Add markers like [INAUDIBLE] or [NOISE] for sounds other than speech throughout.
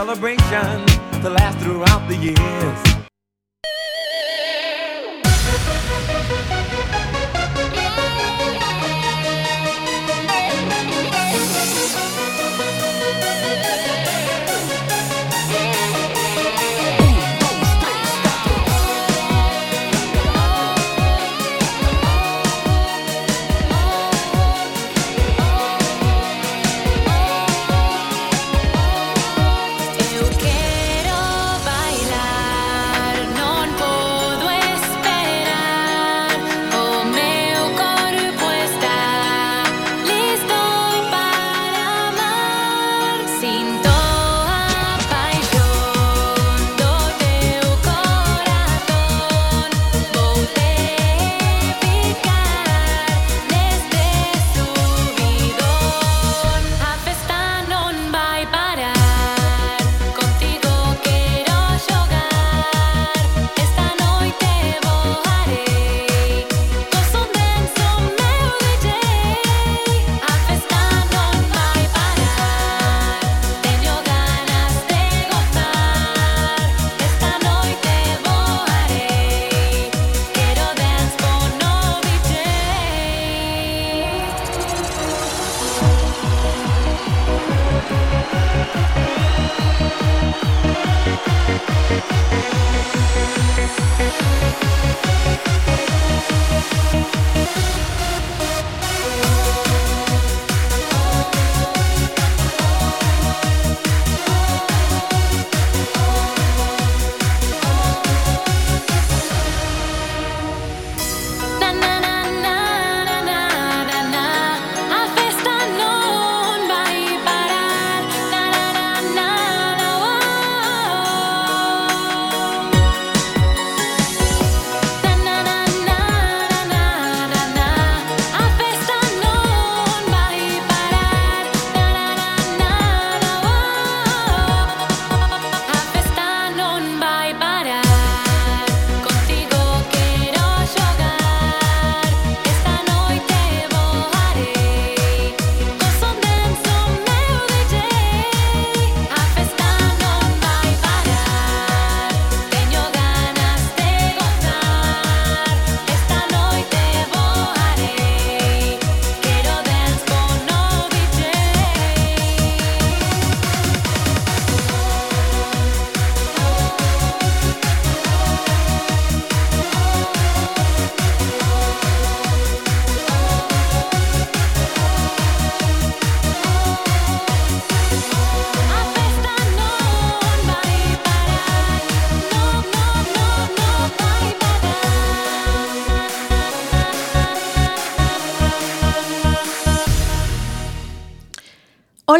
celebration to last throughout the years.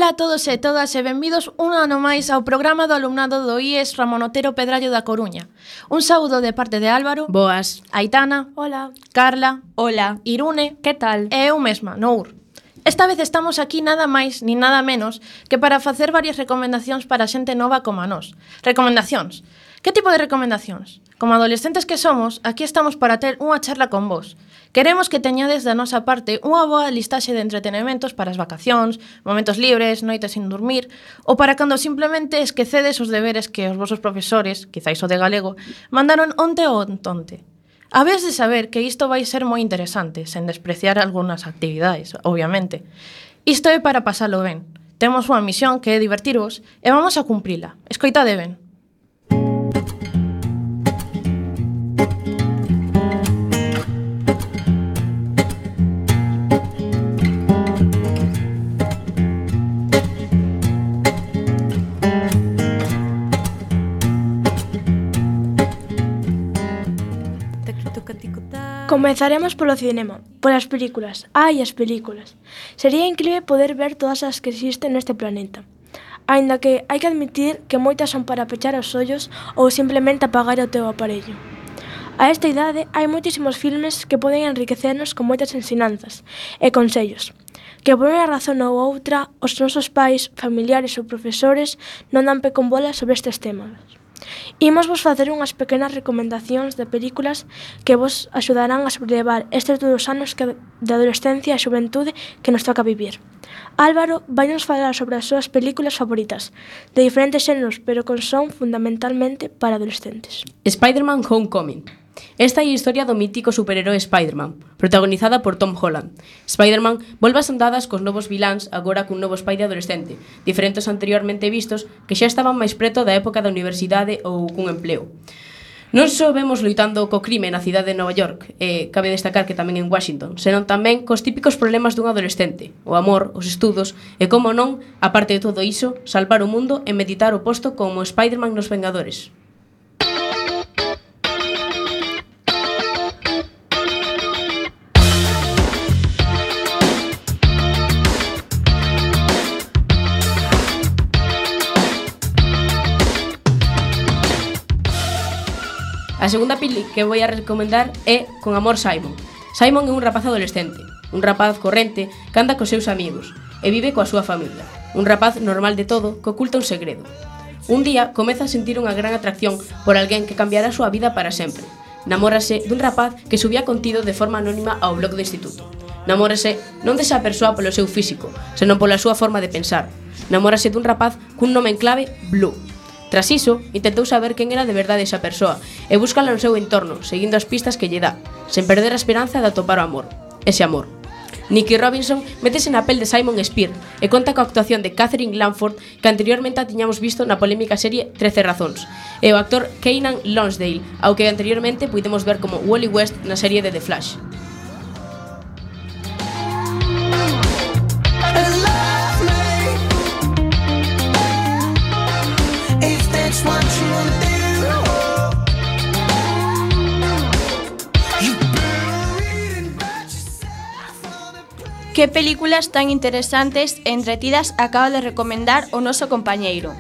Ola a todos e todas e benvidos un ano máis ao programa do alumnado do IES Ramón Otero Pedrallo da Coruña. Un saúdo de parte de Álvaro. Boas. Aitana. Hola. Carla. Hola. Irune. Que tal? E eu mesma, Nour. Esta vez estamos aquí nada máis ni nada menos que para facer varias recomendacións para xente nova como a nós. Recomendacións Que tipo de recomendacións? Como adolescentes que somos, aquí estamos para ter unha charla con vos. Queremos que teñades da nosa parte unha boa listaxe de entretenementos para as vacacións, momentos libres, noites sin dormir, ou para cando simplemente esquecedes os deberes que os vosos profesores, quizáis o de galego, mandaron onte ou ontonte. Habes de saber que isto vai ser moi interesante, sen despreciar algunhas actividades, obviamente. Isto é para pasalo ben. Temos unha misión que é divertirvos e vamos a cumprila. Escoitade ben. Comezaremos polo cinema, polas películas. Ai, as películas. Sería increíble poder ver todas as que existen neste planeta. Aínda que hai que admitir que moitas son para pechar os ollos ou simplemente apagar o teu aparello. A esta idade hai moitísimos filmes que poden enriquecernos con moitas ensinanzas e consellos, que por unha razón ou outra os nosos pais, familiares ou profesores non dan pe con bola sobre estes temas. Imos vos facer unhas pequenas recomendacións de películas que vos axudarán a sobrelevar estes duros anos que de adolescencia e xuventude que nos toca vivir. Álvaro vai nos falar sobre as súas películas favoritas, de diferentes xéneros, pero con son fundamentalmente para adolescentes. Spider-Man Homecoming, Esta é a historia do mítico superheroe Spider-Man, protagonizada por Tom Holland. Spider-Man volve as andadas cos novos viláns agora cun novo Spidey adolescente, diferentes anteriormente vistos que xa estaban máis preto da época da universidade ou cun empleo. Non só vemos loitando co crime na cidade de Nova York, e cabe destacar que tamén en Washington, senón tamén cos típicos problemas dun adolescente, o amor, os estudos e, como non, aparte de todo iso, salvar o mundo e meditar o posto como Spider-Man nos Vengadores. A segunda peli que vou a recomendar é Con Amor Simon. Simon é un rapaz adolescente, un rapaz corrente que anda cos seus amigos e vive coa súa familia. Un rapaz normal de todo que oculta un segredo. Un día comeza a sentir unha gran atracción por alguén que cambiará a súa vida para sempre. Namórase dun rapaz que subía contido de forma anónima ao blog do instituto. Namórase non desa persoa polo seu físico, senón pola súa forma de pensar. Namórase dun rapaz cun nome en clave Blue, Tras iso, intentou saber quen era de verdade esa persoa e búscala no seu entorno, seguindo as pistas que lle dá, sen perder a esperanza de atopar o amor, ese amor. Nicky Robinson métese na pel de Simon Spear e conta coa actuación de Catherine Lanford que anteriormente a tiñamos visto na polémica serie 13 razóns e o actor Keenan Lonsdale, ao que anteriormente puidemos ver como Wally West na serie de The Flash. What you. Que películas tan interesantes e entretidas acaba de recomendar o noso compañeiro.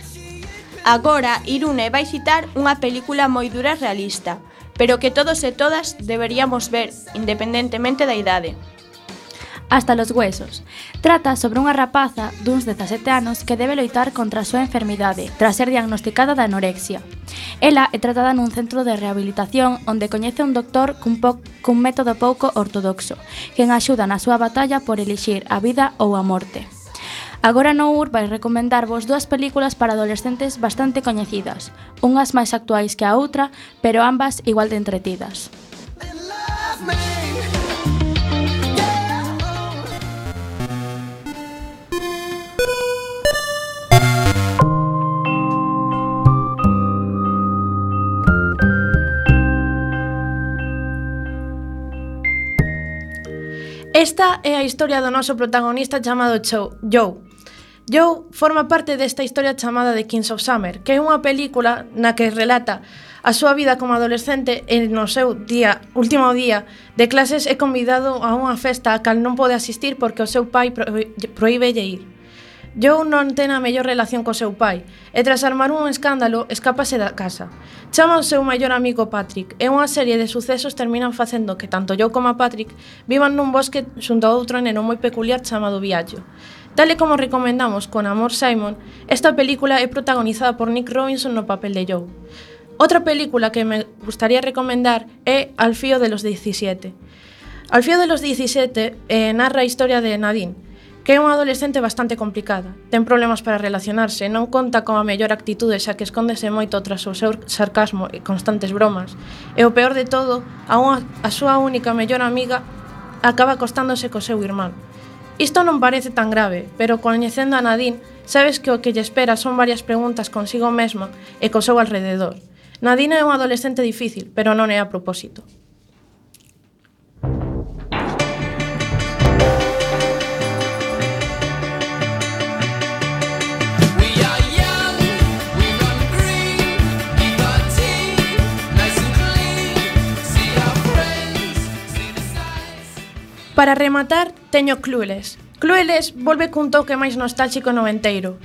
Agora, Irune vai citar unha película moi dura e realista, pero que todos e todas deberíamos ver, independentemente da idade hasta los huesos. Trata sobre unha rapaza duns 17 anos que debe loitar contra a súa enfermidade tras ser diagnosticada da anorexia. Ela é tratada nun centro de rehabilitación onde coñece un doctor cun, po cun método pouco ortodoxo, quen axuda na súa batalla por elixir a vida ou a morte. Agora no UR vai recomendarvos dúas películas para adolescentes bastante coñecidas, unhas máis actuais que a outra, pero ambas igual de entretidas. Love me. Esta é a historia do noso protagonista chamado Joe. Joe forma parte desta historia chamada The Kings of Summer, que é unha película na que relata a súa vida como adolescente e no seu día, último día de clases é convidado a unha festa a cal non pode asistir porque o seu pai proíbelle ir. Joe non ten a mellor relación co seu pai e tras armar un escándalo escápase da casa. Chama o seu maior amigo Patrick e unha serie de sucesos terminan facendo que tanto Joe como Patrick vivan nun bosque xunto a outro neno moi peculiar chamado Viallo. Tal e como recomendamos con Amor Simon, esta película é protagonizada por Nick Robinson no papel de Joe. Outra película que me gustaría recomendar é Al fío de los 17. Al fío de los 17 eh, narra a historia de Nadine, que é unha adolescente bastante complicada. Ten problemas para relacionarse, non conta con a mellor actitude xa que escóndese moito tras o seu sarcasmo e constantes bromas. E o peor de todo, a, unha, a súa única mellor amiga acaba acostándose co seu irmán. Isto non parece tan grave, pero coñecendo a Nadine, sabes que o que lle espera son varias preguntas consigo mesma e co seu alrededor. Nadine é unha adolescente difícil, pero non é a propósito. Para rematar, teño Clueless. Clueless volve cun toque máis nostálxico noventeiro.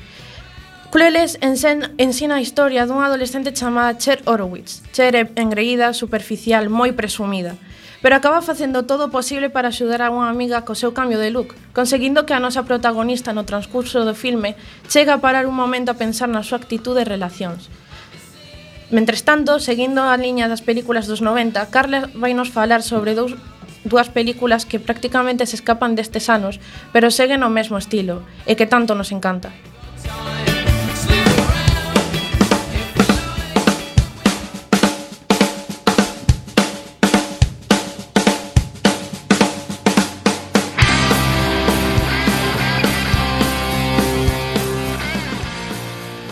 Clueless ensen, ensina a historia dunha adolescente chamada Cher Horowitz. Cher é engreída, superficial, moi presumida pero acaba facendo todo o posible para axudar a unha amiga co seu cambio de look, conseguindo que a nosa protagonista no transcurso do filme chega a parar un momento a pensar na súa actitude e relacións. Mentres tanto, seguindo a liña das películas dos 90, Carla vai nos falar sobre dous dúas películas que prácticamente se escapan destes anos, pero seguen o mesmo estilo, e que tanto nos encanta.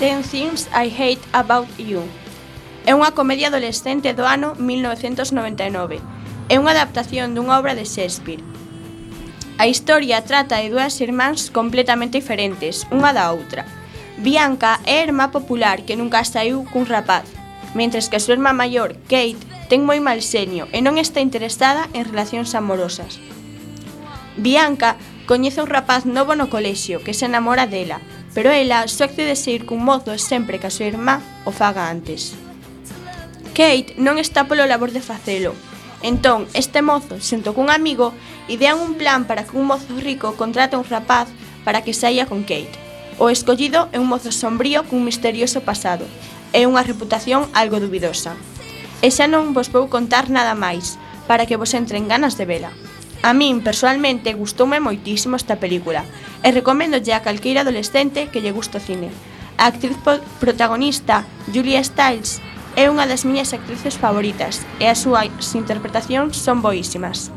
Ten Things I Hate About You. É unha comedia adolescente do ano 1999 É unha adaptación dunha obra de Shakespeare. A historia trata de dúas irmáns completamente diferentes, unha da outra. Bianca é a irmá popular que nunca saiu cun rapaz, mentres que a súa irmá maior, Kate, ten moi mal seño e non está interesada en relacións amorosas. Bianca coñece un rapaz novo no colexio que se enamora dela, pero ela só accede a sair cun mozo sempre que a súa irmá o faga antes. Kate non está polo labor de facelo, Entón, este mozo, xunto cun amigo, idean un plan para que un mozo rico contrate un rapaz para que saia con Kate. O escollido é un mozo sombrío cun misterioso pasado e unha reputación algo dubidosa. E xa non vos vou contar nada máis, para que vos entren ganas de vela. A min, personalmente, gustoume moitísimo esta película e recomendo a calqueira adolescente que lle gusta o cine. A actriz protagonista, Julia Stiles, É unha das miñas actrices favoritas e as súas interpretacións son boísimas.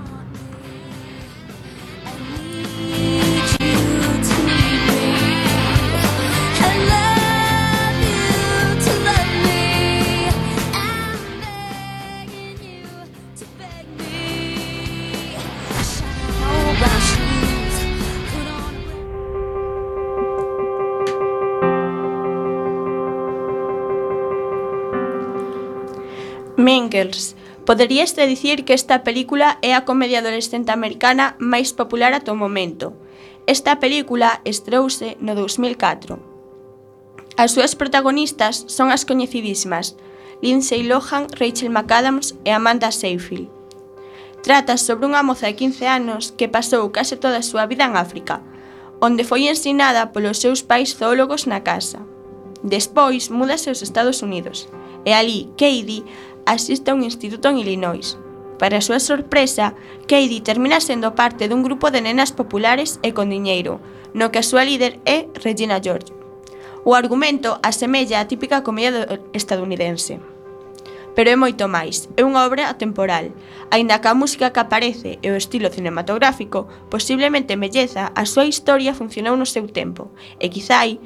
Nichols. Poderíaste dicir que esta película é a comedia adolescente americana máis popular ata o momento. Esta película estreouse no 2004. As súas protagonistas son as coñecidísimas Lindsay Lohan, Rachel McAdams e Amanda Seyfried. Trata sobre unha moza de 15 anos que pasou case toda a súa vida en África, onde foi ensinada polos seus pais zoólogos na casa. Despois, múdase aos Estados Unidos, e ali Katie asiste a un instituto en Illinois. Para a súa sorpresa, Katie termina sendo parte dun grupo de nenas populares e con diñeiro, no que a súa líder é Regina George. O argumento asemella a típica comedia estadounidense. Pero é moito máis, é unha obra atemporal, aínda que a música que aparece e o estilo cinematográfico posiblemente melleza, a súa historia funcionou no seu tempo, e quizáis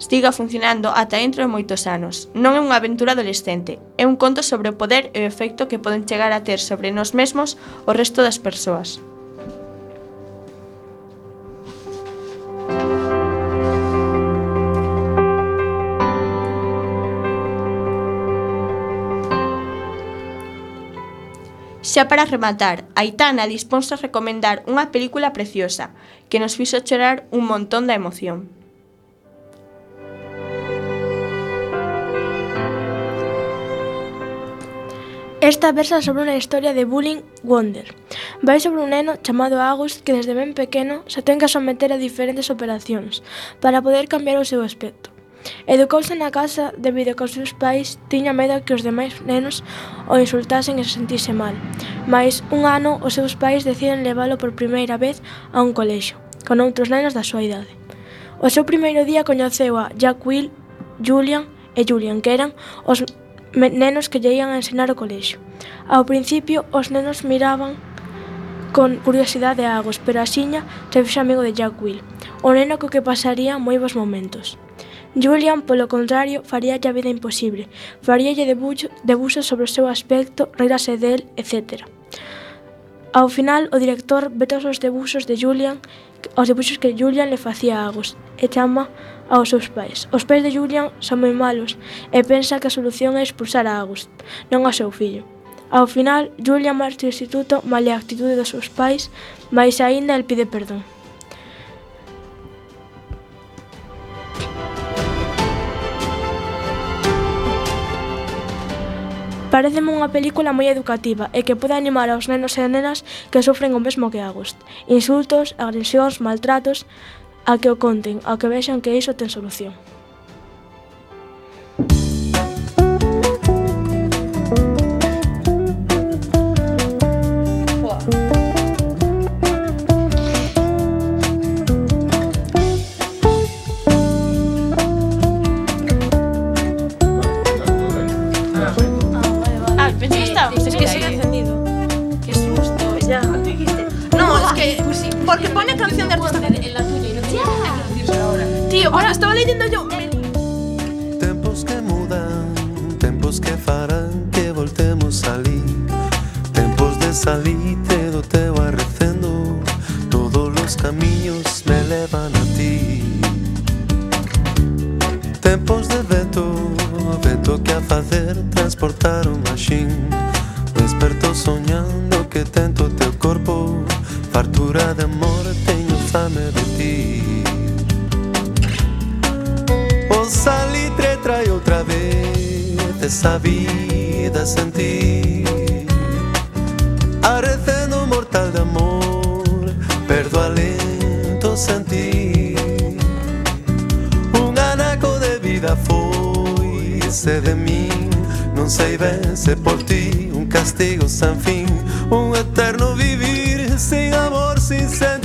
siga funcionando ata dentro de moitos anos. Non é unha aventura adolescente, é un conto sobre o poder e o efecto que poden chegar a ter sobre nós mesmos o resto das persoas. Xa para rematar, Aitana disponse a recomendar unha película preciosa que nos fixo chorar un montón da emoción. Esta versa sobre unha historia de bullying Wonder. Vai sobre un neno chamado August que desde ben pequeno se ten que someter a diferentes operacións para poder cambiar o seu aspecto. Educouse na casa debido a que os seus pais tiña medo que os demais nenos o insultasen e se sentise mal. Mais un ano os seus pais deciden leválo por primeira vez a un colexo, con outros nenos da súa idade. O seu primeiro día coñeceu a Jack Will, Julian e Julian, que eran os nenos que lle ian a ensinar o colexio. Ao principio, os nenos miraban con curiosidade a Agos, pero axiña se fixe amigo de Jack Will, o neno co que pasaría moi bons momentos. Julian, polo contrario, faríalle a vida imposible, faríalle debuxos sobre o seu aspecto, reirase del, etc. Ao final, o director ve todos os debuxos de Julian, os debuxos que Julian le facía a Agos, e chama aos seus pais. Os pais de Julian son moi malos e pensa que a solución é expulsar a August, non ao seu fillo. Ao final, Julian marcha ao instituto male a actitude dos seus pais, mais aínda el pide perdón. Pareceme unha película moi educativa e que pode animar aos nenos e nenas que sofren o mesmo que Agust. Insultos, agresións, maltratos, a que o conten, a que vexan que iso ten solución. ahora estaba leyendo yo. Tempos que mudan, tempos que farán que voltemos a salir. Tempos de salite do teu arrecendo. Todos los camiños me levan a ti. Tempos de vento, vento que a facer transportar un machín. Desperto soñando que tento teu corpo, fartura de amor, teño fame de ti salitre trae outra vez esa vida sen ti. Arreceno mortal de amor, perdo alento sen ti. Un anaco de vida foi, se de mí. Non sei ben se por ti un castigo sen fin, un eterno vivir sin amor, sin sentir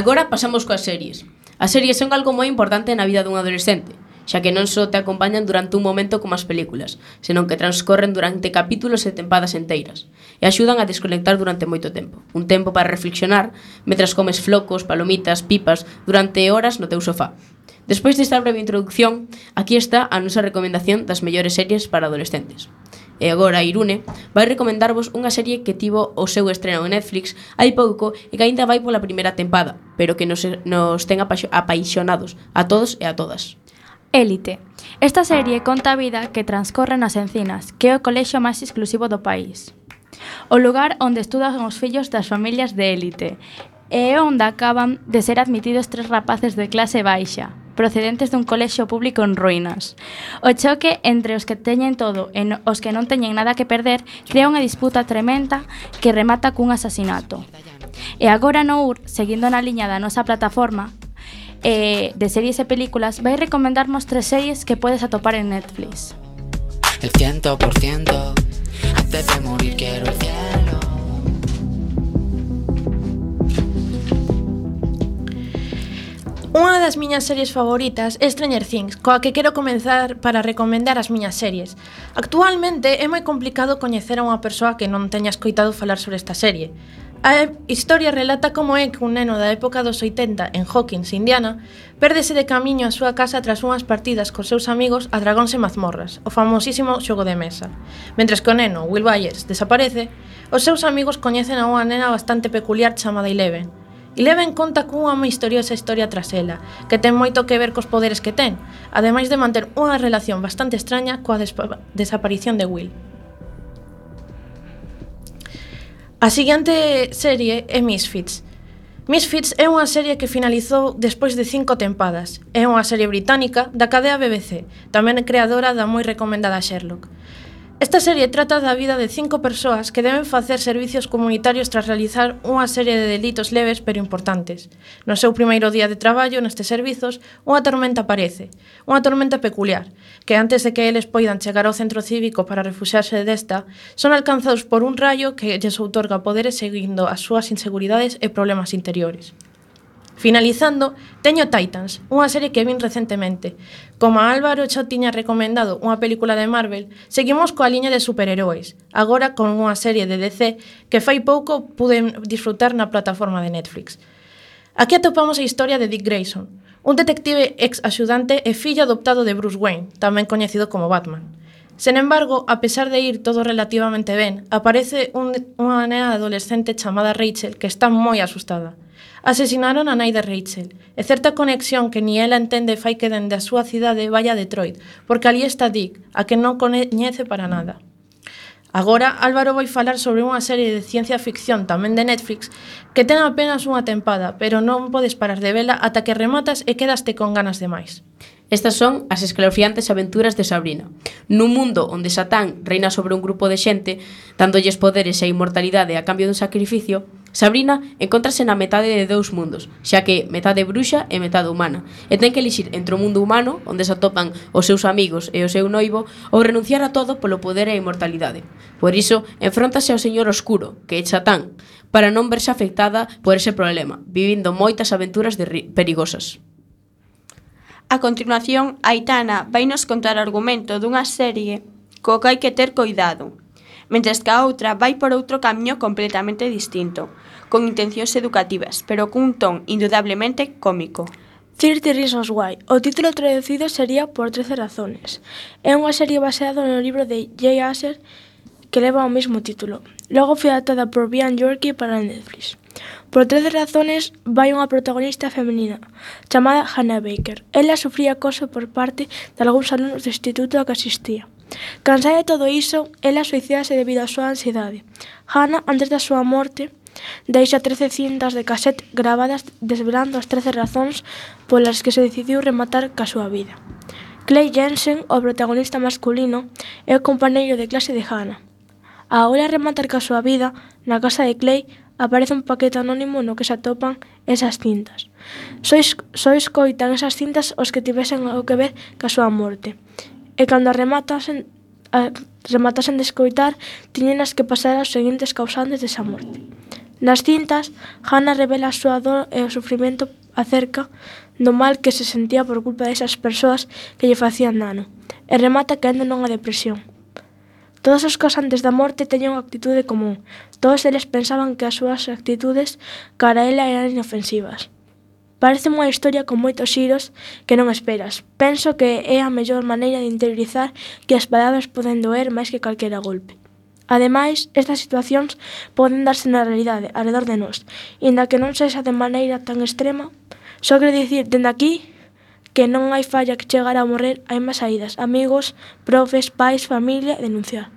Agora pasamos coas series. As series son algo moi importante na vida dun adolescente, xa que non só te acompañan durante un momento como as películas, senón que transcorren durante capítulos e tempadas enteiras, e axudan a desconectar durante moito tempo. Un tempo para reflexionar, mentras comes flocos, palomitas, pipas, durante horas no teu sofá. Despois desta breve introducción, aquí está a nosa recomendación das mellores series para adolescentes e agora Irune, vai recomendarvos unha serie que tivo o seu estreno en Netflix hai pouco e que aínda vai pola primeira tempada, pero que nos, nos ten apaixonados a todos e a todas. Élite. Esta serie conta a vida que transcorre nas encinas, que é o colexio máis exclusivo do país. O lugar onde estudan os fillos das familias de élite e onde acaban de ser admitidos tres rapaces de clase baixa, procedentes dun colexio público en ruínas. O choque entre os que teñen todo e no, os que non teñen nada que perder crea unha disputa tremenda que remata cun asasinato. E agora no UR, seguindo na liña da nosa plataforma, eh, de series e películas, vai recomendarmos tres series que podes atopar en Netflix. El ciento por ciento, antes de morir quiero el cielo. Unha das miñas series favoritas é Stranger Things, coa que quero comenzar para recomendar as miñas series. Actualmente é moi complicado coñecer a unha persoa que non teña escoitado falar sobre esta serie. A historia relata como é que un neno da época dos 80 en Hawkins, Indiana, pérdese de camiño á súa casa tras unhas partidas cos seus amigos a Dragóns e Mazmorras, o famosísimo xogo de mesa. Mentres que o neno, Will Byers, desaparece, os seus amigos coñecen a unha nena bastante peculiar chamada Eleven, E leva en conta cunha misteriosa historia tras ela, que ten moito que ver cos poderes que ten, ademais de manter unha relación bastante extraña coa desaparición de Will. A seguinte serie é Misfits, Misfits é unha serie que finalizou despois de cinco tempadas. É unha serie británica da cadea BBC, tamén creadora da moi recomendada Sherlock. Esta serie trata da vida de cinco persoas que deben facer servicios comunitarios tras realizar unha serie de delitos leves pero importantes. No seu primeiro día de traballo nestes servizos, unha tormenta aparece, unha tormenta peculiar, que antes de que eles poidan chegar ao centro cívico para refuxarse desta, son alcanzados por un rayo que lles outorga poderes seguindo as súas inseguridades e problemas interiores. Finalizando, teño Titans, unha serie que vin recentemente. Como a Álvaro xa tiña recomendado unha película de Marvel, seguimos coa liña de superheróis, agora con unha serie de DC que fai pouco pude disfrutar na plataforma de Netflix. Aquí atopamos a historia de Dick Grayson, un detective ex axudante e fillo adoptado de Bruce Wayne, tamén coñecido como Batman. Sen embargo, a pesar de ir todo relativamente ben, aparece un, unha nena adolescente chamada Rachel que está moi asustada. Asesinaron a nai de Rachel, e certa conexión que ni ela entende fai que dende a súa cidade vaya a Detroit, porque ali está Dick, a que non coñece para nada. Agora, Álvaro vai falar sobre unha serie de ciencia ficción tamén de Netflix que ten apenas unha tempada, pero non podes parar de vela ata que rematas e quedaste con ganas de máis. Estas son as escalofriantes aventuras de Sabrina. Nun mundo onde Satán reina sobre un grupo de xente, dándolles poderes e inmortalidade a cambio dun sacrificio, Sabrina encontrase na metade de dous mundos, xa que metade bruxa e metade humana, e ten que elixir entre o mundo humano, onde se atopan os seus amigos e o seu noivo, ou renunciar a todo polo poder e a inmortalidade. Por iso, enfróntase ao señor oscuro, que é Satán, para non verse afectada por ese problema, vivindo moitas aventuras de perigosas. A continuación, Aitana vai nos contar o argumento dunha serie co que hai que ter coidado, mentres que a outra vai por outro camiño completamente distinto, con intencións educativas, pero cun ton indudablemente cómico. 30 Reasons Why. O título traducido sería Por 13 razones. É unha serie baseada no libro de Jay Asher que leva o mesmo título. Logo foi adaptada por Brian Yorkie para Netflix. Por 13 razones vai unha protagonista femenina chamada Hannah Baker. Ela sufría acoso por parte de algúns alumnos do instituto a que asistía. Cansada de todo iso, ela suicídase debido á súa ansiedade. Hannah, antes da súa morte, deixa 13 cintas de cassette grabadas desvelando as 13 razóns polas que se decidiu rematar ca súa vida. Clay Jensen, o protagonista masculino, é o compañeiro de clase de Hannah. A hora rematar ca súa vida, na casa de Clay, aparece un paquete anónimo no que se atopan esas cintas. Sois, sois coitan esas cintas os que tivesen o que ver ca súa morte e cando rematasen, a, rematasen de escoitar, tiñenas que pasar aos seguintes causantes desa morte. Nas cintas, Hannah revela a súa dor e o sufrimento acerca do mal que se sentía por culpa desas persoas que lle facían dano, e remata caendo nunha depresión. Todos os causantes da morte teñen unha actitude común. Todos eles pensaban que as súas actitudes cara a ela eran inofensivas. Pareceme unha historia con moitos xiros que non esperas. Penso que é a mellor maneira de interiorizar que as palabras poden doer máis que calquera golpe. Ademais, estas situacións poden darse na realidade, alrededor de nós, inda que non sexa de maneira tan extrema, só quero dicir, dende aquí, que non hai falla que chegar a morrer, hai máis saídas, amigos, profes, pais, familia, denunciar.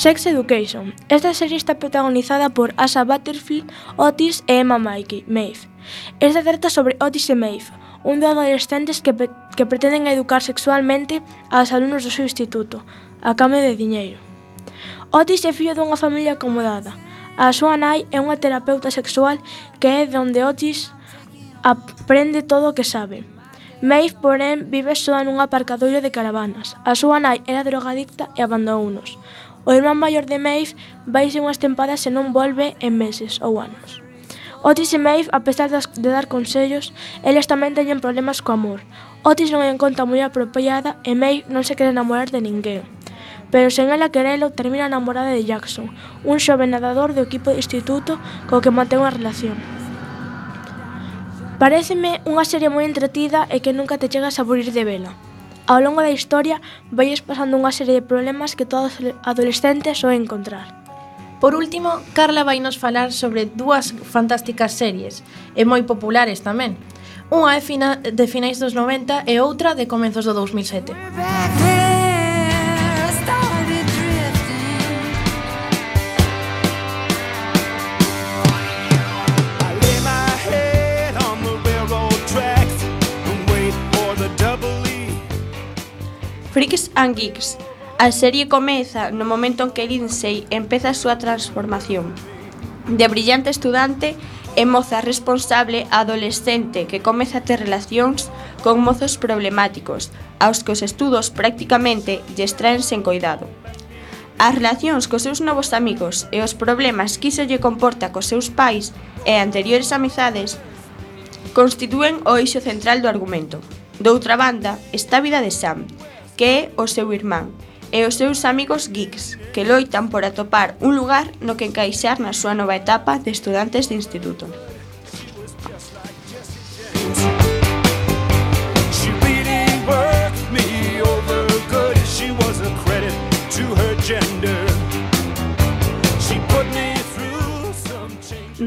Sex Education. Esta serie está protagonizada por Asa Butterfield, Otis e Emma Mikey, Maeve. Esta trata sobre Otis e Maeve, un de adolescentes que, pe que pretenden educar sexualmente aos alumnos do seu instituto, a cambio de diñeiro. Otis é fillo dunha familia acomodada. A súa nai é unha terapeuta sexual que é donde Otis aprende todo o que sabe. Maeve, porén, vive soa nun aparcadoiro de caravanas. A súa nai era drogadicta e abandonounos. O irmán maior de Maeve vaise unhas tempadas e non volve en meses ou anos. Otis e Maeve, a pesar de dar consellos, eles tamén teñen problemas co amor. Otis non encontra moi apropiada e Maeve non se quere enamorar de ninguén. Pero sen ela querelo, termina enamorada de Jackson, un xoven nadador do equipo de instituto co que mantén unha relación. Pareceme unha serie moi entretida e que nunca te chegas a aburrir de vela. Ao longo da historia vais pasando unha serie de problemas que todos os adolescentes soen encontrar. Por último, Carla vai nos falar sobre dúas fantásticas series, e moi populares tamén. Unha é fina, de finais dos 90 e outra de comenzos do 2007. Freaks and Geeks. A serie comeza no momento en que Lindsay empeza a súa transformación. De brillante estudante e moza responsable a adolescente que comeza a ter relacións con mozos problemáticos, aos que os estudos prácticamente lle extraen sen coidado. As relacións cos seus novos amigos e os problemas que iso lle comporta cos seus pais e anteriores amizades constitúen o eixo central do argumento. Doutra banda está a vida de Sam, que é o seu irmán, e os seus amigos geeks, que loitan por atopar un lugar no que encaixar na súa nova etapa de estudantes de instituto. gender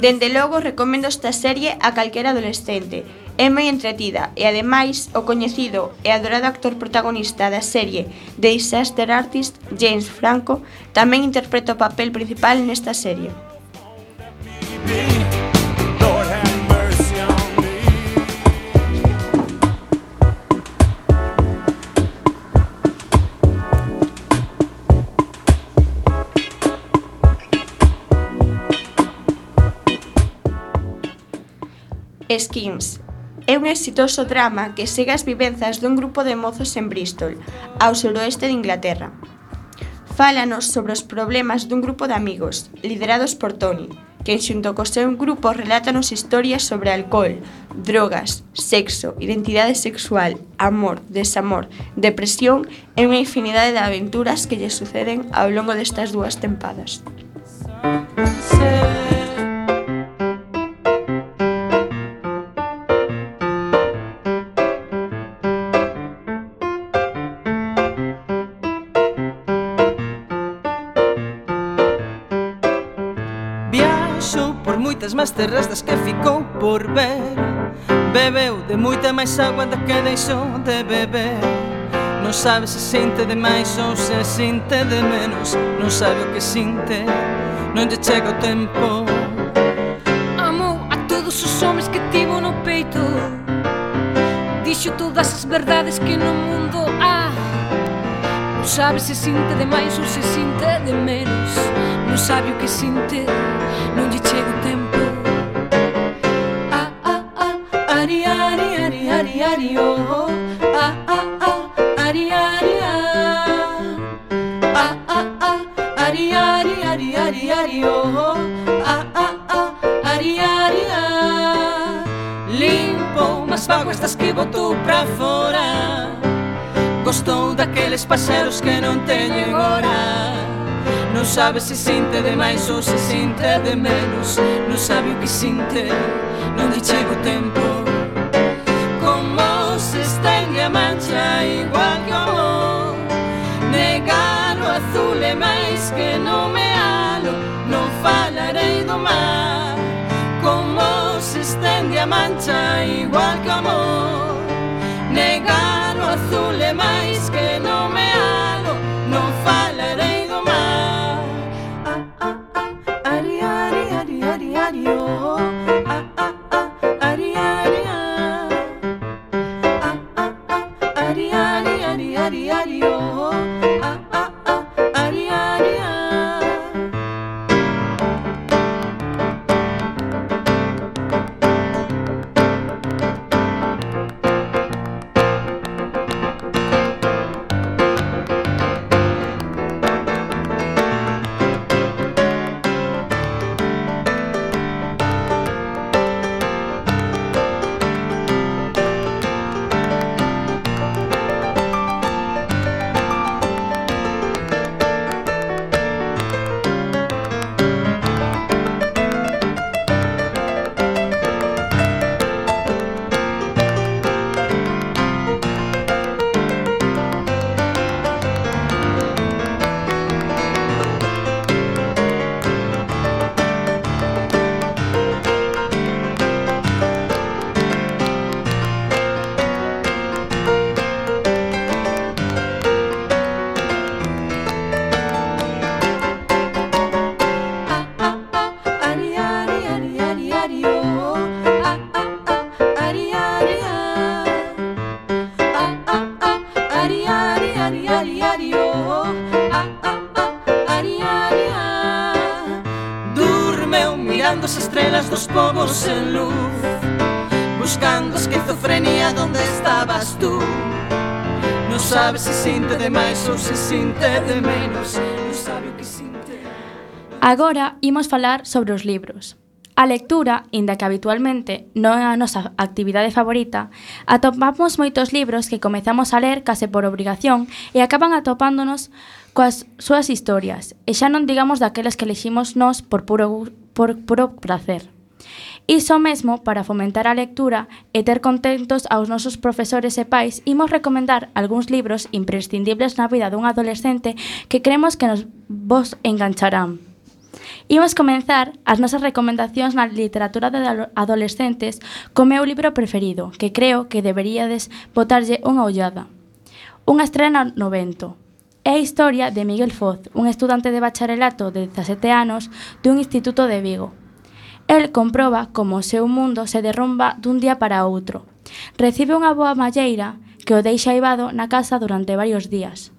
Dende logo recomendo esta serie a calquera adolescente. É moi entretida e ademais o coñecido e adorado actor protagonista da serie The Disaster Artist James Franco tamén interpreta o papel principal nesta serie. Skins. É un exitoso drama que segue as vivenzas dun grupo de mozos en Bristol, ao suroeste de Inglaterra. Fálanos sobre os problemas dun grupo de amigos, liderados por Tony, que xunto co seu grupo relátanos historias sobre alcohol, drogas, sexo, identidade sexual, amor, desamor, depresión e unha infinidade de aventuras que lle suceden ao longo destas dúas tempadas. Música mesmas terras das que ficou por ver. Bebeu de moita máis agua da que deixou de beber. Non sabe se sinte de máis ou se sinte de menos. Non sabe o que sinte, non lle chega o tempo. Amou a todos os homens que tivo no peito. Dixo todas as verdades que no mundo há Non sabe se sinte de máis ou se sinte de menos. Non sabe o que sinte, non lle chega o tempo. ariô, ah ah ah, ari ari ah, ah ah ah, ari ari ari ari ariô, ah ah ah, ari ari ah. Limpou umas paguestas que botou pra fora. Gostou daqueles parceiros que não tenho agora. Não sabe se sinta demais ou se sinta de menos. Não sabe o que sinta, não lhe chega o tempo. a mancha igual que o amor. Negar o azul é máis que nomealo Non falarei do mar Como se estende a mancha igual que o amor. imos falar sobre os libros. A lectura, inda que habitualmente non é a nosa actividade favorita, atopamos moitos libros que comezamos a ler case por obrigación e acaban atopándonos coas súas historias, e xa non digamos daquelas que leximos nós por puro, por puro placer. Iso mesmo, para fomentar a lectura e ter contentos aos nosos profesores e pais, imos recomendar algúns libros imprescindibles na vida dun adolescente que creemos que nos vos engancharán. Imos comenzar as nosas recomendacións na literatura de adolescentes co meu libro preferido, que creo que deberíades botarlle unha ollada. Unha estrena no vento. É a historia de Miguel Foz, un estudante de bacharelato de 17 anos dun instituto de Vigo. El comproba como o seu mundo se derrumba dun día para outro. Recibe unha boa malleira que o deixa aivado na casa durante varios días.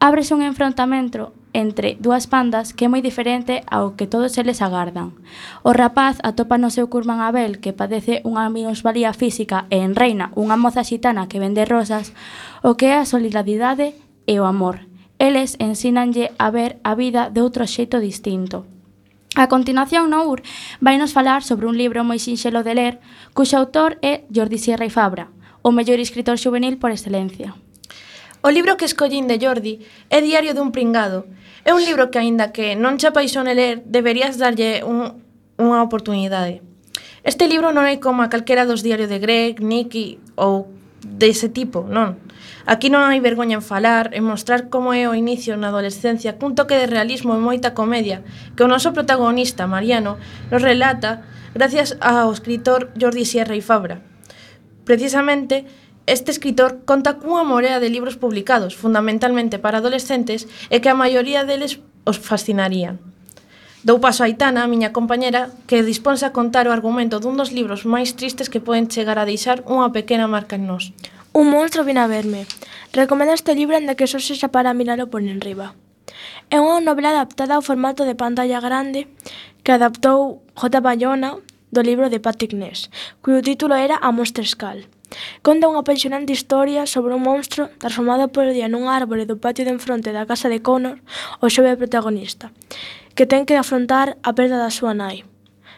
Ábrese un enfrontamento entre dúas pandas que é moi diferente ao que todos eles agardan. O rapaz atopa no seu curman Abel que padece unha minusvalía física e en reina unha moza xitana que vende rosas o que é a solidaridade e o amor. Eles ensínanlle a ver a vida de outro xeito distinto. A continuación, Nour vai nos falar sobre un libro moi sinxelo de ler, cuxo autor é Jordi Sierra y Fabra, o mellor escritor juvenil por excelencia. O libro que escollín de Jordi é Diario dun pringado, É un libro que, aínda que non che apaixone ler, deberías darlle un, unha oportunidade. Este libro non é como a calquera dos diarios de Greg, Nicky ou dese tipo, non. Aquí non hai vergoña en falar, en mostrar como é o inicio na adolescencia cun toque de realismo e moita comedia que o noso protagonista, Mariano, nos relata gracias ao escritor Jordi Sierra y Fabra. Precisamente, Este escritor conta cunha morea de libros publicados, fundamentalmente para adolescentes, e que a maioría deles os fascinarían. Dou paso a Aitana, a miña compañera, que disponse a contar o argumento dun dos libros máis tristes que poden chegar a deixar unha pequena marca en nós. Un monstro vin a verme. Recomendo este libro en que só se xa para miralo por enriba. É unha novela adaptada ao formato de pantalla grande que adaptou J. Bayona do libro de Patrick Ness, cuyo título era A Monster Skull. Conta unha apaixonante historia sobre un monstro transformado por día nun árbore do patio de enfronte da casa de Connor, o xove protagonista, que ten que afrontar a perda da súa nai.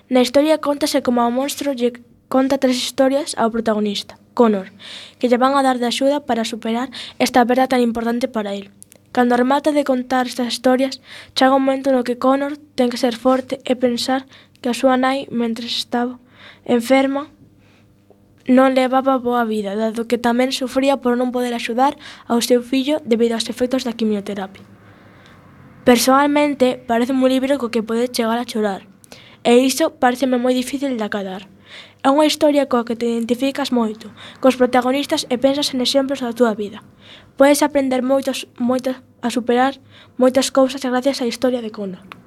Na historia contase como o monstro lle conta tres historias ao protagonista, Connor, que lle van a dar de axuda para superar esta perda tan importante para el. Cando remata de contar estas historias, chega un momento no que Connor ten que ser forte e pensar que a súa nai, mentre estaba enferma, non levaba boa vida, dado que tamén sufría por non poder axudar ao seu fillo debido aos efectos da quimioterapia. Personalmente, parece un libro co que pode chegar a chorar, e iso pareceme moi difícil de acadar. É unha historia coa que te identificas moito, cos protagonistas e pensas en exemplos da túa vida. Podes aprender moitos, moitas, a superar moitas cousas gracias á historia de Conan.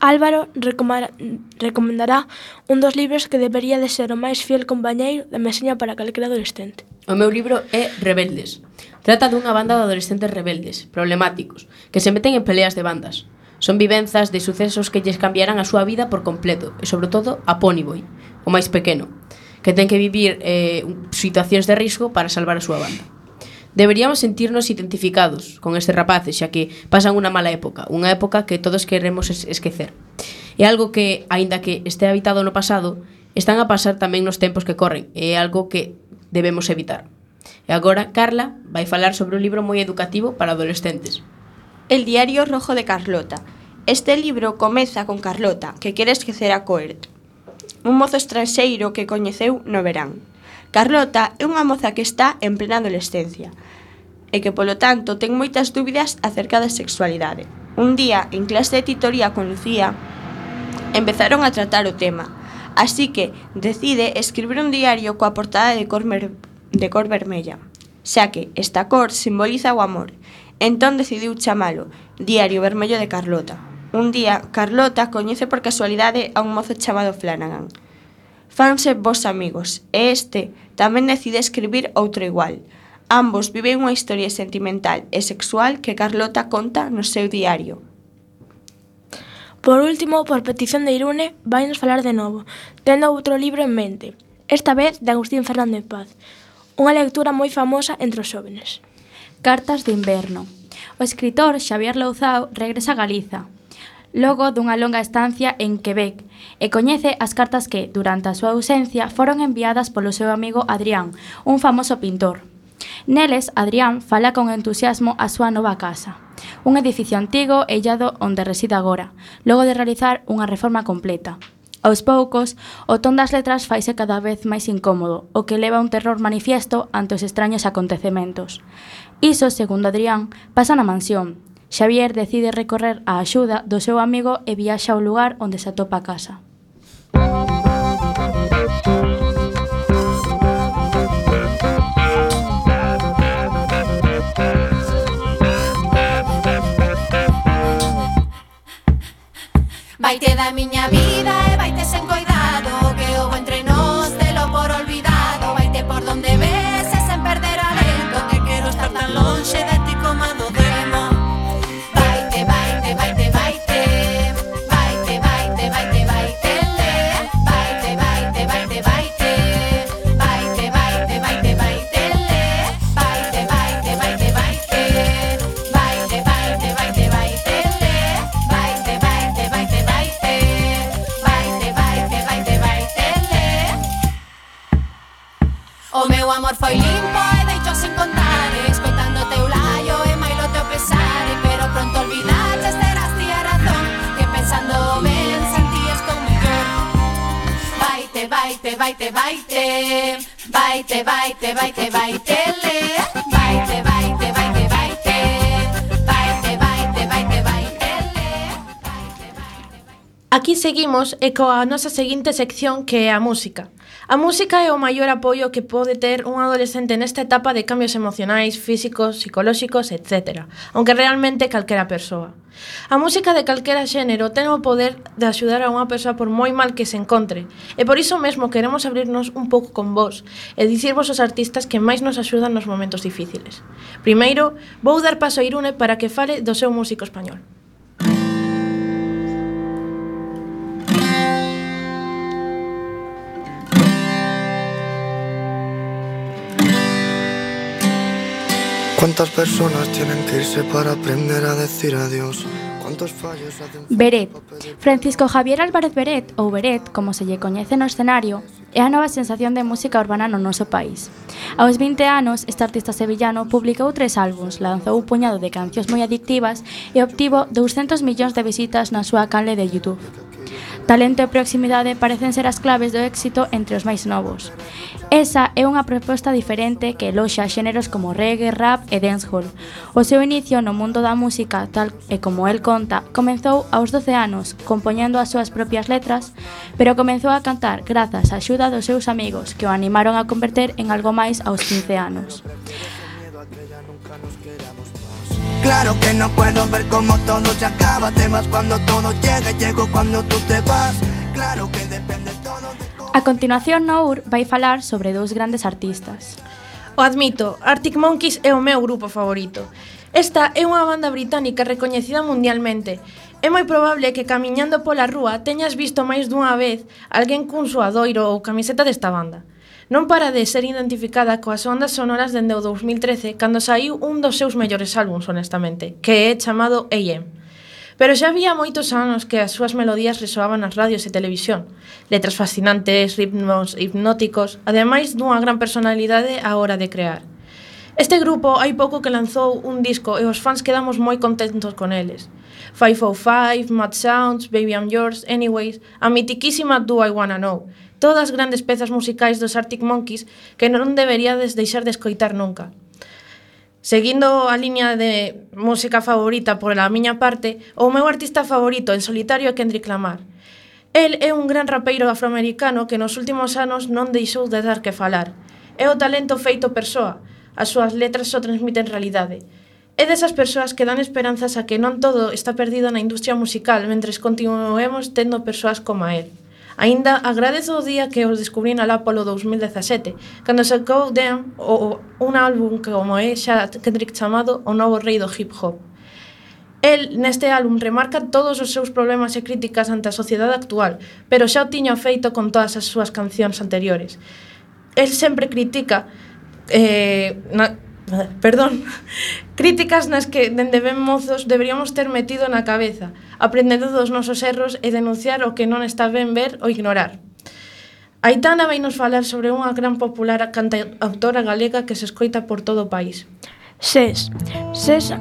Álvaro recomendará un dos libros que debería de ser o máis fiel compañeiro de meseña para calquera adolescente. O meu libro é Rebeldes. Trata dunha banda de adolescentes rebeldes, problemáticos, que se meten en peleas de bandas. Son vivenzas de sucesos que lles cambiarán a súa vida por completo, e sobre todo a Ponyboy, o máis pequeno, que ten que vivir eh, situacións de risco para salvar a súa banda. Deberíamos sentirnos identificados con estes rapaces, xa que pasan unha mala época, unha época que todos queremos es esquecer. É algo que, aínda que este habitado no pasado, están a pasar tamén nos tempos que corren, é algo que debemos evitar. E agora, Carla vai falar sobre un libro moi educativo para adolescentes. El diario rojo de Carlota. Este libro comeza con Carlota, que quere esquecer a Coert, un mozo estranxeiro que coñeceu no verán. Carlota é unha moza que está en plena adolescencia, e que, polo tanto, ten moitas dúbidas acerca da sexualidade. Un día, en clase de titoría con Lucía, empezaron a tratar o tema. Así que decide escribir un diario coa portada de cor, de cor vermella, xa que esta cor simboliza o amor. Entón decidiu chamalo Diario Vermello de Carlota. Un día, Carlota coñece por casualidade a un mozo chamado Flanagan fanse vos amigos e este tamén decide escribir outro igual, Ambos viven unha historia sentimental e sexual que Carlota conta no seu diario. Por último, por petición de Irune, vainos falar de novo, tendo outro libro en mente, esta vez de Agustín Fernández Paz, unha lectura moi famosa entre os xóvenes. Cartas de inverno. O escritor Xavier Louzao regresa a Galiza, logo dunha longa estancia en Quebec, e coñece as cartas que, durante a súa ausencia, foron enviadas polo seu amigo Adrián, un famoso pintor. Neles, Adrián fala con entusiasmo a súa nova casa. Un edificio antigo e illado onde reside agora, logo de realizar unha reforma completa. Aos poucos, o ton das letras faise cada vez máis incómodo, o que leva un terror manifiesto ante os extraños acontecementos. Iso, segundo Adrián, pasa na mansión. Xavier decide recorrer a axuda do seu amigo e viaxa ao lugar onde se atopa a casa. vai ter da miña vida e baite, baite, baite, baite, baite, baite, baite, baite, baite, baite, baite, baite, baite, baite. Aquí seguimos e coa nosa seguinte sección que é a música. A música é o maior apoio que pode ter un adolescente nesta etapa de cambios emocionais, físicos, psicolóxicos, etc. Aunque realmente calquera persoa. A música de calquera xénero ten o poder de axudar a unha persoa por moi mal que se encontre. E por iso mesmo queremos abrirnos un pouco con vos e dicirvos os artistas que máis nos axudan nos momentos difíciles. Primeiro, vou dar paso a Irune para que fale do seu músico español. ¿Cuántas personas tienen que irse para aprender a decir adiós? ¿Cuántos fallos hacen... Beret. Francisco Javier Álvarez Beret, ou Beret, como se lle coñece no escenario, é a nova sensación de música urbana no noso país. Aos 20 anos, este artista sevillano publicou tres álbums, lanzou un puñado de cancións moi adictivas e obtivo 200 millóns de visitas na súa canle de Youtube. Talento e proximidade parecen ser as claves do éxito entre os máis novos. Esa é unha proposta diferente que eloxa xéneros como reggae, rap e dancehall. O seu inicio no mundo da música, tal e como el conta, comenzou aos 12 anos, compoñendo as súas propias letras, pero comenzou a cantar grazas á axuda dos seus amigos, que o animaron a converter en algo máis aos 15 anos. Claro que no puedo ver cómo todo se acaba, te vas cuando todo llega, llego cuando tú te vas. Claro que depende todo de cómo... A continuación, Nour vai falar sobre dous grandes artistas. O admito, Arctic Monkeys é o meu grupo favorito. Esta é unha banda británica recoñecida mundialmente. É moi probable que camiñando pola rúa teñas visto máis dunha vez alguén cun suadoiro ou camiseta desta banda non para de ser identificada coas ondas sonoras dende o 2013, cando saiu un dos seus mellores álbums, honestamente, que é chamado AM. Pero xa había moitos anos que as súas melodías resoaban nas radios e televisión. Letras fascinantes, ritmos hipnóticos, ademais dunha gran personalidade á hora de crear. Este grupo hai pouco que lanzou un disco e os fans quedamos moi contentos con eles. 505, Mad Sounds, Baby I'm Yours, Anyways, a mitiquísima Do I Wanna Know, todas as grandes pezas musicais dos Arctic Monkeys que non deberíades deixar de escoitar nunca. Seguindo a liña de música favorita por a miña parte, o meu artista favorito en solitario é Kendrick Lamar. El é un gran rapeiro afroamericano que nos últimos anos non deixou de dar que falar. É o talento feito persoa, as súas letras só transmiten realidade. É desas persoas que dan esperanzas a que non todo está perdido na industria musical mentres continuemos tendo persoas como a él. Aínda agradezo o día que os descubrín alá polo 2017, cando sacou Dan o, o, un álbum que como é xa Kendrick chamado O Novo Rei do Hip Hop. El neste álbum remarca todos os seus problemas e críticas ante a sociedade actual, pero xa o tiña feito con todas as súas cancións anteriores. El sempre critica eh, na, [LAUGHS] perdón, críticas nas que dende ben mozos deberíamos ter metido na cabeza, aprendendo dos nosos erros e denunciar o que non está ben ver ou ignorar. Aitana vai nos falar sobre unha gran popular cantautora galega que se escoita por todo o país. Ses. Ses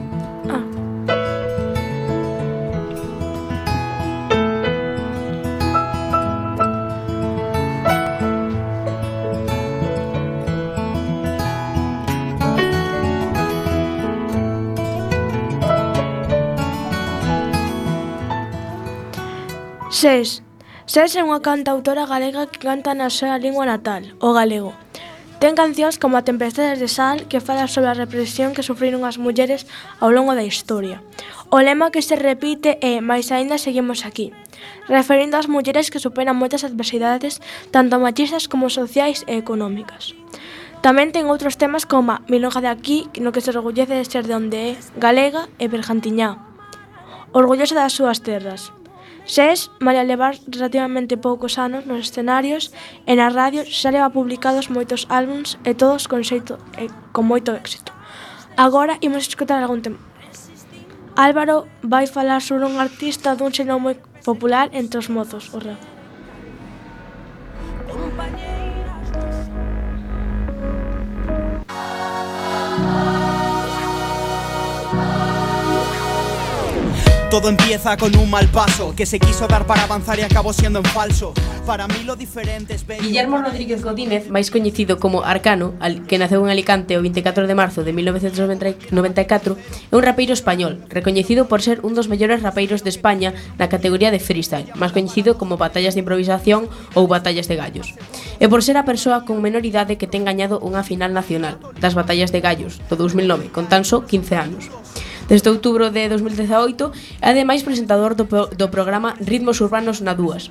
Sés. Sés é unha cantautora galega que canta na súa lingua natal, o galego. Ten cancións como A Tempestade de Sal que fala sobre a represión que sufriron as mulleres ao longo da historia. O lema que se repite é Mais aínda seguimos aquí, referindo ás mulleres que superan moitas adversidades tanto machistas como sociais e económicas. Tamén ten outros temas como Milonga de aquí, no que se orgullece de ser de onde é, galega e bergantiñá, orgullosa das súas terras. Sés, malia levar relativamente poucos anos nos escenarios e na radio, xa leva publicados moitos álbums e todos con xeito e con moito éxito. Agora imos escutar algún tema. Álvaro vai falar sobre un artista dun xeno moi popular entre os mozos, o rap. Compañero. Todo empieza con un mal paso que se quiso dar para avanzar y acabó siendo en falso. Para mí lo diferente es bello. Guillermo Rodríguez Godínez, máis coñecido como Arcano, que naceu en Alicante o 24 de marzo de 1994, é un rapeiro español, recoñecido por ser un dos mellores rapeiros de España na categoría de freestyle, máis coñecido como batallas de improvisación ou batallas de gallos. E por ser a persoa con menor idade que ten gañado unha final nacional das batallas de gallos do 2009, con tan só 15 anos desde outubro de 2018 é ademais presentador do, pro, do programa Ritmos Urbanos na Dúas.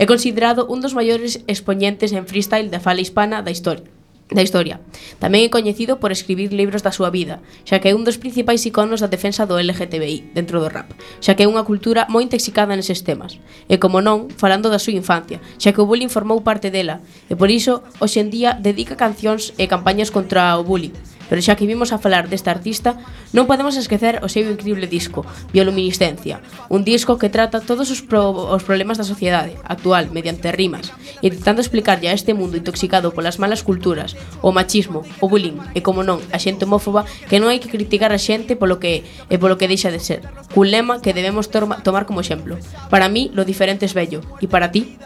É considerado un dos maiores expoñentes en freestyle da fala hispana da historia da historia. Tamén é coñecido por escribir libros da súa vida, xa que é un dos principais iconos da defensa do LGTBI dentro do rap, xa que é unha cultura moi intoxicada neses temas. E como non, falando da súa infancia, xa que o bullying formou parte dela, e por iso, hoxe en día, dedica cancións e campañas contra o bullying, Pero xa que vimos a falar desta artista, non podemos esquecer o seu increíble disco, Bioluminiscencia, un disco que trata todos os, pro os problemas da sociedade actual mediante rimas, intentando explicarlle a este mundo intoxicado polas malas culturas, o machismo, o bullying e, como non, a xente homófoba que non hai que criticar a xente polo que é e polo que deixa de ser, cun lema que debemos tomar como exemplo. Para mí, lo diferente es bello, e para ti?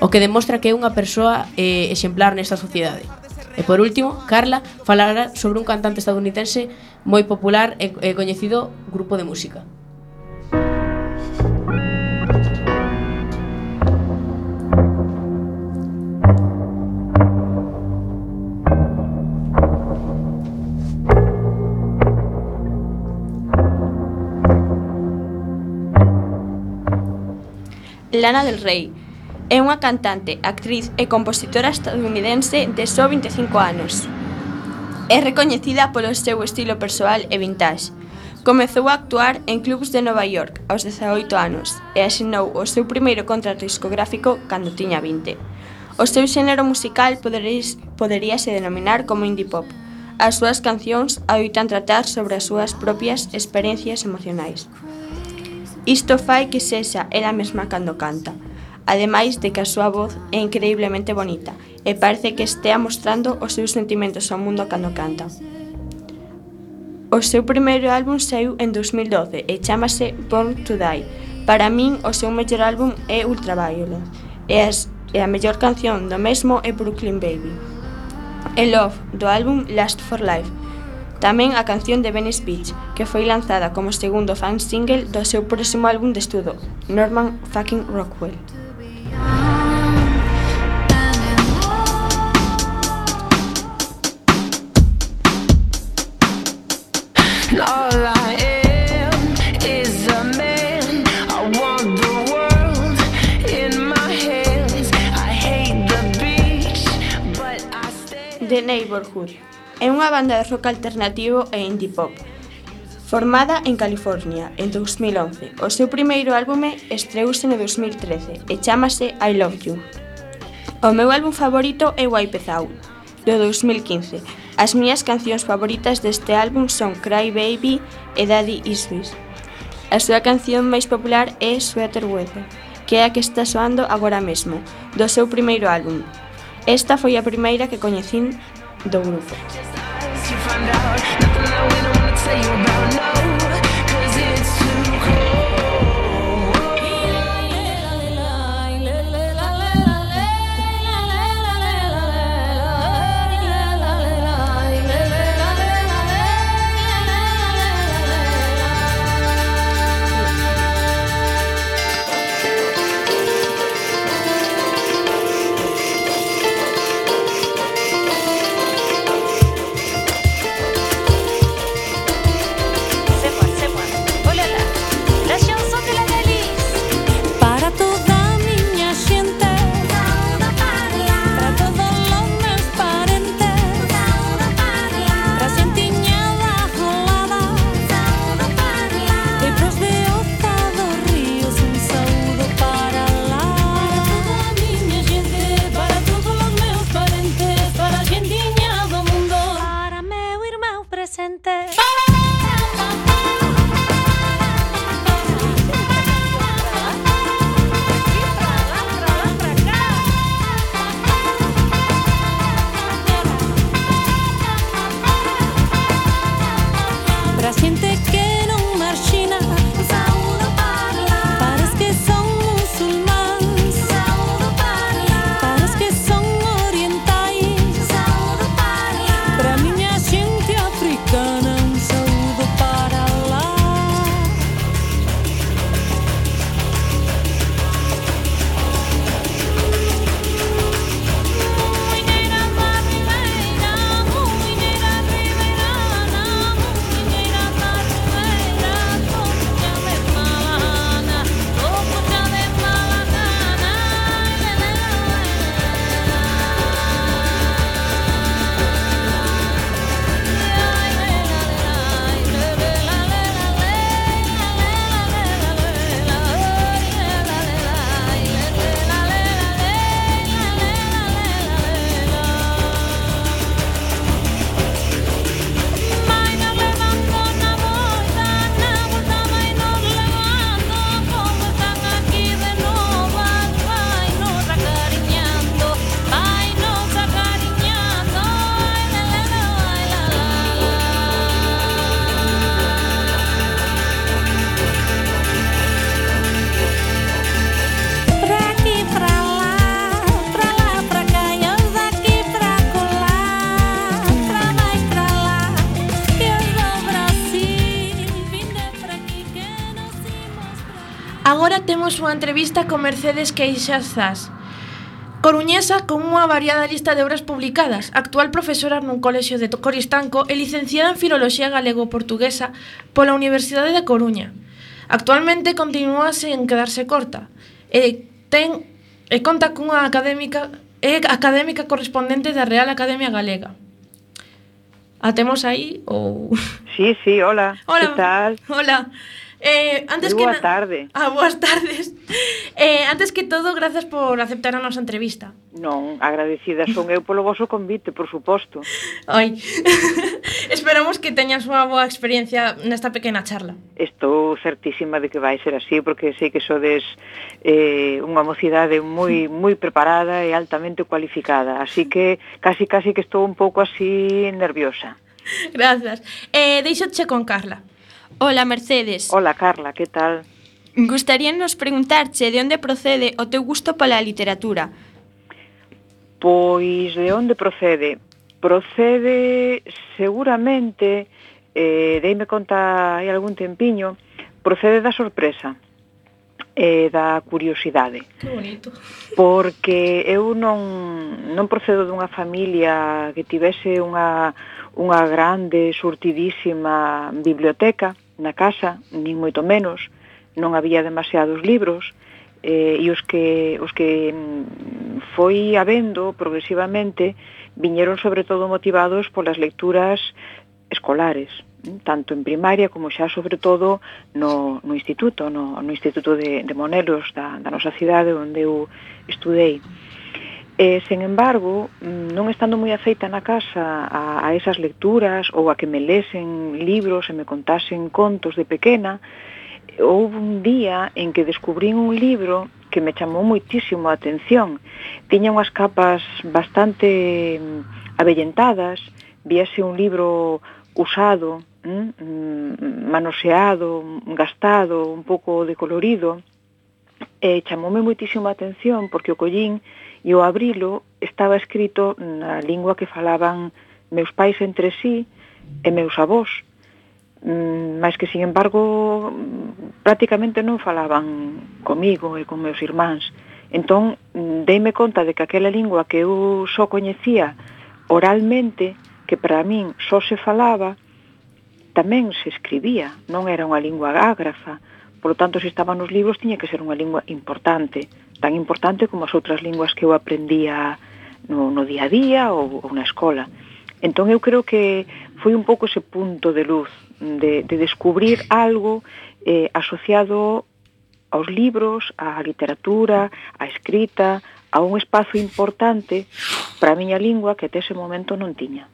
O que demostra que é unha persoa eh, exemplar nesta sociedade. E por último, Carla falará sobre un cantante estadounidense moi popular e, e coñecido grupo de música. Lana del Rey É unha cantante, actriz e compositora estadounidense de só 25 anos. É recoñecida polo seu estilo persoal e vintage. Comezou a actuar en clubs de Nova York aos 18 anos e asinou o seu primeiro contrato discográfico cando tiña 20. O seu xénero musical poderíase denominar como indie pop. As súas cancións adoitan tratar sobre as súas propias experiencias emocionais. Isto fai que sexa ela mesma cando canta ademais de que a súa voz é increíblemente bonita e parece que estea mostrando os seus sentimentos ao mundo cando canta. O seu primeiro álbum saiu en 2012 e chamase Born to Die. Para min, o seu mellor álbum é Ultraviolence e, as, e a mellor canción do mesmo é Brooklyn Baby. E Love, do álbum Last for Life, Tamén a canción de Venice Beach, que foi lanzada como segundo fan single do seu próximo álbum de estudo, Norman Fucking Rockwell. The Neighborhood é unha banda de rock alternativo e indie pop. Formada en California en 2011, o seu primeiro álbume estreouse no 2013 e chámase I Love You. O meu álbum favorito é Wipe It Out, do 2015. As miñas cancións favoritas deste álbum son Cry Baby e Daddy Issues. A súa canción máis popular é Sweater Weather, que é a que está soando agora mesmo, do seu primeiro álbum. Esta foi a primeira que coñecín do grupo. súa entrevista con Mercedes Queixas Zas, coruñesa con unha variada lista de obras publicadas, actual profesora nun colexio de Coristanco e licenciada en Filoloxía Galego-Portuguesa pola Universidade de Coruña. Actualmente continúa sen quedarse corta e ten e conta cunha académica é académica correspondente da Real Academia Galega. A temos aí ou... Sí, sí, hola. Hola. Que tal? Hola. Eh, antes Muy que boa tarde. [LAUGHS] Ah, boas tardes. Eh, antes que todo, grazas por aceptar a nosa entrevista. Non, agradecida son eu polo voso convite, por suposto. Ai. [LAUGHS] Esperamos que teñas unha boa experiencia nesta pequena charla. Estou certísima de que vai ser así porque sei que sodes eh, unha mocidade moi [LAUGHS] moi preparada e altamente cualificada, así que casi casi que estou un pouco así nerviosa. Grazas. Eh, deixo che con Carla. Ola, Mercedes. Ola, Carla, que tal? Gustaríanos preguntarche de onde procede o teu gusto pola literatura. Pois de onde procede? Procede seguramente, eh, deime conta hai algún tempiño, procede da sorpresa e eh, da curiosidade. Que bonito. Porque eu non, non procedo dunha familia que tivese unha, unha grande, surtidísima biblioteca, na casa, nin moito menos, non había demasiados libros, eh, e os que, os que mm, foi habendo progresivamente viñeron sobre todo motivados polas lecturas escolares, mm, tanto en primaria como xa sobre todo no, no instituto, no, no instituto de, de Monelos da, da nosa cidade onde eu estudei. E, sen embargo, non estando moi afeita na casa a, a esas lecturas ou a que me lesen libros e me contasen contos de pequena, houve un día en que descubrín un libro que me chamou moitísimo a atención. Tiña unhas capas bastante mm, avellentadas, víase un libro usado, mm, mm manoseado, gastado, un pouco decolorido, Eh, e chamoume moitísimo a atención porque o collín e o abrilo estaba escrito na lingua que falaban meus pais entre sí e meus avós, mm, mas que, sin embargo, prácticamente non falaban comigo e con meus irmáns. Entón, deime conta de que aquela lingua que eu só coñecía oralmente, que para min só se falaba, tamén se escribía, non era unha lingua ágrafa, Por lo tanto, se estaba nos libros, tiña que ser unha lingua importante, tan importante como as outras linguas que eu aprendía no, no día a día ou, ou na escola. Entón, eu creo que foi un pouco ese punto de luz, de, de descubrir algo eh, asociado aos libros, á literatura, á escrita, a un espazo importante para a miña lingua que até ese momento non tiña.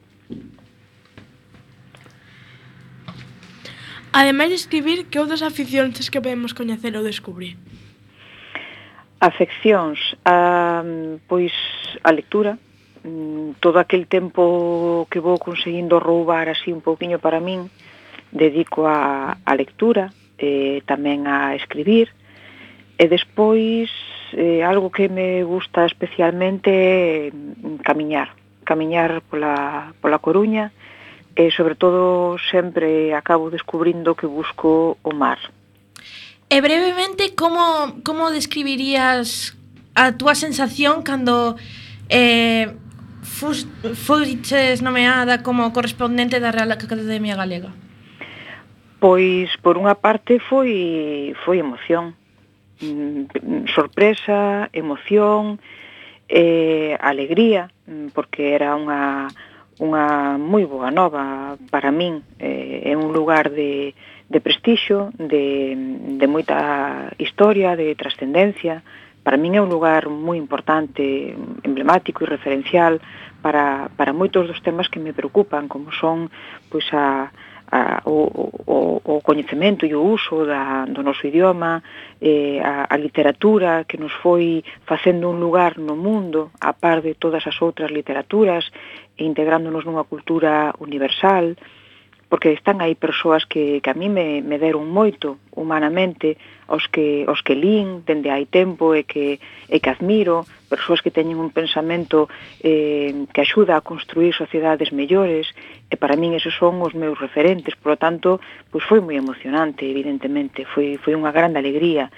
Ademais de escribir, que outras aficións que podemos coñecer ou descubrir? Afeccións, a, pois a lectura, mm, todo aquel tempo que vou conseguindo roubar así un pouquiño para min, dedico a, a lectura, eh, tamén a escribir, e despois eh, algo que me gusta especialmente é camiñar, camiñar pola, pola Coruña, e sobre todo sempre acabo descubrindo que busco o mar. E brevemente, como, como describirías a túa sensación cando eh, fus, fuiches nomeada como correspondente da Real Academia Galega? Pois, por unha parte, foi, foi emoción. Mm, sorpresa, emoción, eh, alegría, mm, porque era unha unha moi boa nova para min. Eh, é un lugar de, de prestixio, de, de moita historia, de trascendencia. Para min é un lugar moi importante, emblemático e referencial para, para moitos dos temas que me preocupan, como son pois, a, a, o, o, o coñecemento e o uso da, do noso idioma, eh, a, a literatura que nos foi facendo un lugar no mundo a par de todas as outras literaturas e integrándonos nunha cultura universal, porque están aí persoas que, que a mí me, me deron moito humanamente, os que, os que lín dende hai tempo e que, e que admiro, persoas que teñen un pensamento eh, que axuda a construir sociedades mellores, e para min esos son os meus referentes, por lo tanto, pois foi moi emocionante, evidentemente, foi, foi unha grande alegría.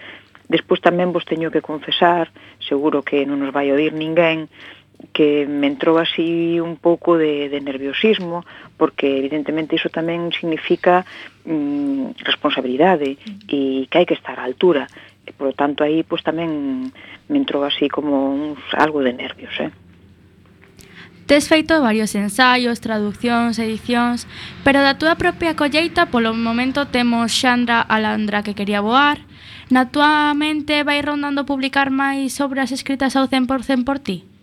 Despois tamén vos teño que confesar, seguro que non nos vai oír ninguén, que me entrou así un pouco de, de nerviosismo, porque evidentemente iso tamén significa mm, responsabilidade e que hai que estar á altura. E, por lo tanto, aí pues, tamén me entrou así como un, algo de nervios, eh? Tes feito varios ensaios, traduccións, edicións, pero da túa propia colleita polo momento temos Xandra Alandra que quería voar. Na túa mente vai rondando publicar máis obras escritas ao 100% por ti?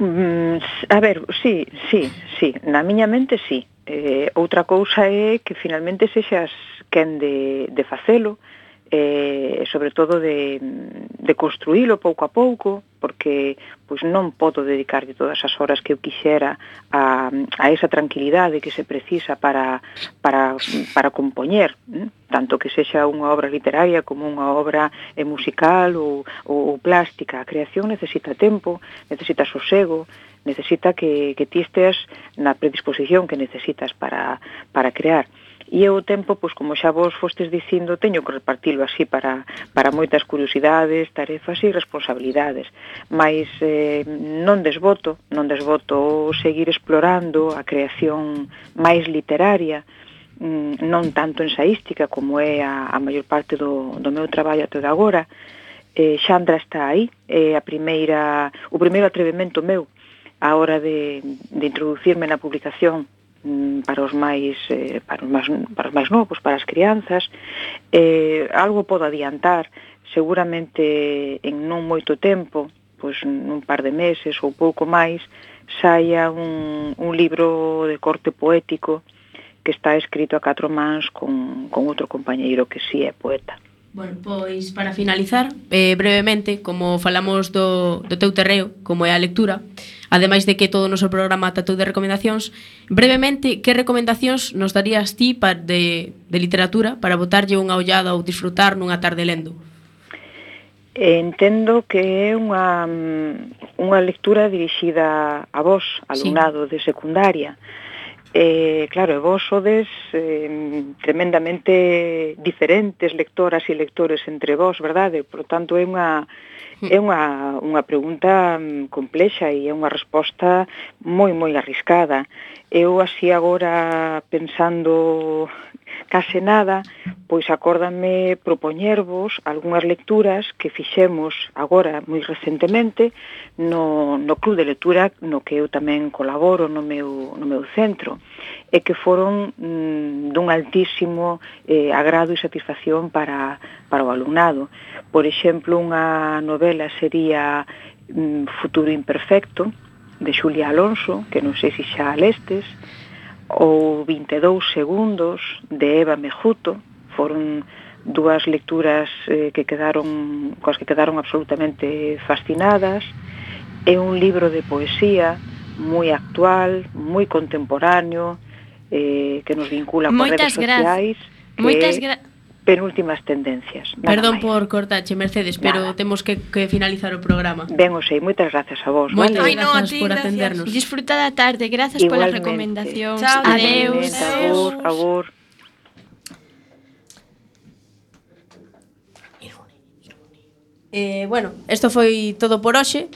Mm, a ver, sí, sí, sí, na miña mente sí. Eh, outra cousa é que finalmente sexas quen de, de facelo, eh, sobre todo de, de construílo pouco a pouco porque pois non podo dedicarlle todas as horas que eu quixera a, a esa tranquilidade que se precisa para, para, para compoñer tanto que sexa unha obra literaria como unha obra eh, musical ou, ou, ou plástica. A creación necesita tempo necesita sosego, necesita que, que ti estés na predisposición que necesitas para, para crear. E eu o tempo, pois, como xa vos fostes dicindo, teño que repartilo así para, para moitas curiosidades, tarefas e responsabilidades. Mas eh, non desvoto, non desvoto seguir explorando a creación máis literaria, mm, non tanto ensaística como é a, a maior parte do, do meu traballo até agora, eh, Xandra está aí, é eh, a primeira, o primeiro atrevemento meu a hora de, de introducirme na publicación Mm, para os máis eh, para os máis para os máis novos, para as crianzas. Eh, algo podo adiantar, seguramente en non moito tempo, pois nun par de meses ou pouco máis, saia un, un libro de corte poético que está escrito a catro mans con, con outro compañeiro que si sí é poeta. Bueno, pois para finalizar, eh, brevemente, como falamos do, do teu terreo, como é a lectura, ademais de que todo o noso programa tratou de recomendacións, brevemente, que recomendacións nos darías ti para de, de literatura para botarlle unha ollada ou disfrutar nunha tarde lendo? Eh, entendo que é unha, mm, unha lectura dirixida a vos, alumnado sí. de secundaria, Eh, claro, vos sodes eh, tremendamente diferentes lectoras e lectores entre vos, verdade? Por tanto, é unha, é unha, unha pregunta mm, complexa e é unha resposta moi, moi arriscada. Eu así agora pensando case nada, pois acórdame propoñervos algunhas lecturas que fixemos agora moi recentemente no, no Club de Lectura no que eu tamén colaboro no meu, no meu centro e que foron mm, dun altísimo eh, agrado e satisfacción para, para o alumnado. Por exemplo, unha novela sería mm, Futuro Imperfecto, de Xulia Alonso, que non sei se xa lestes, ou 22 segundos de Eva Mejuto, foron dúas lecturas eh, que quedaron coas que quedaron absolutamente fascinadas. É un libro de poesía moi actual, moi contemporáneo, eh, que nos vincula coas redes sociais. Moitas gracias. Moitas penúltimas tendencias. Perdón máis. por cortache, Mercedes, pero nada. temos que, que finalizar o programa. Ben, o sei, moitas grazas a vos. Moitas vale. grazas no, ti, por atendernos. Gracias. Disfruta da tarde, grazas pola recomendación. Chao, adeus. Agur, agur. Eh, bueno, isto foi todo por hoxe.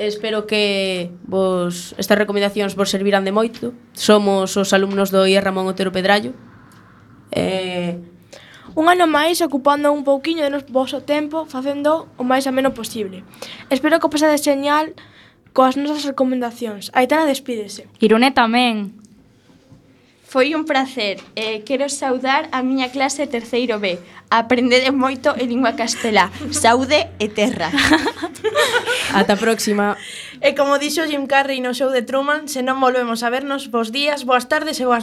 Espero que vos estas recomendacións vos servirán de moito. Somos os alumnos do IE Ramón Otero Pedrallo. Eh, Un ano máis ocupando un pouquiño do vosso tempo facendo o máis ameno posible. Espero que o pasades señal coas nosas recomendacións. Aitana despídese. Irune tamén. Foi un placer. Eh, quero saudar a miña clase terceiro B. Aprendede moito en lingua castelá. Saude e terra. [LAUGHS] Ata próxima. E como dixo Jim Carrey no show de Truman, se non volvemos a vernos, bos días, boas tardes e boas